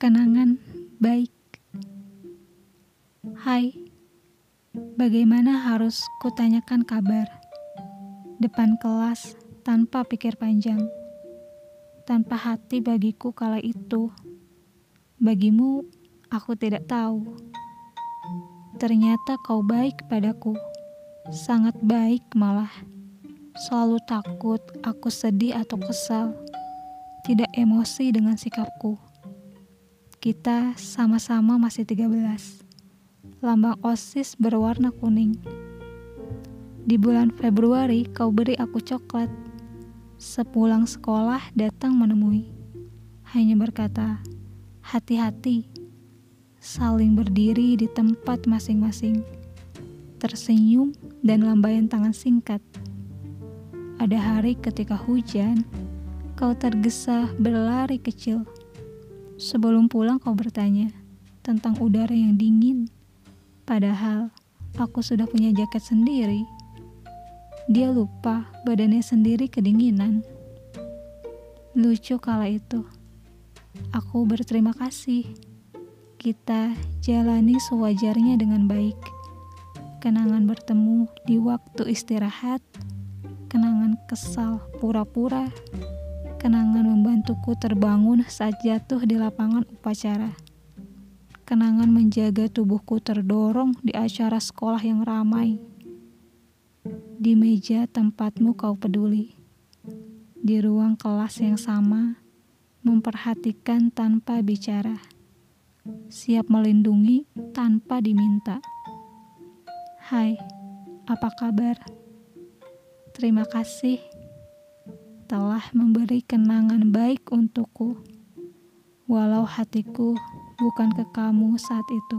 Kenangan baik. Hai, bagaimana harus kutanyakan kabar? Depan kelas tanpa pikir panjang, tanpa hati bagiku kala itu. Bagimu, aku tidak tahu. Ternyata kau baik padaku, sangat baik malah. Selalu takut aku sedih atau kesal, tidak emosi dengan sikapku. Kita sama-sama masih 13. Lambang OSIS berwarna kuning. Di bulan Februari kau beri aku coklat. Sepulang sekolah datang menemui. Hanya berkata, hati-hati. Saling berdiri di tempat masing-masing. Tersenyum dan lambaian tangan singkat. Ada hari ketika hujan, kau tergesa berlari kecil Sebelum pulang kau bertanya tentang udara yang dingin. Padahal aku sudah punya jaket sendiri. Dia lupa badannya sendiri kedinginan. Lucu kala itu. Aku berterima kasih. Kita jalani sewajarnya dengan baik. Kenangan bertemu di waktu istirahat. Kenangan kesal pura-pura Kenangan membantuku terbangun saat jatuh di lapangan upacara. Kenangan menjaga tubuhku terdorong di acara sekolah yang ramai. Di meja tempatmu kau peduli. Di ruang kelas yang sama, memperhatikan tanpa bicara. Siap melindungi tanpa diminta. Hai, apa kabar? Terima kasih telah memberi kenangan baik untukku, walau hatiku bukan ke kamu saat itu.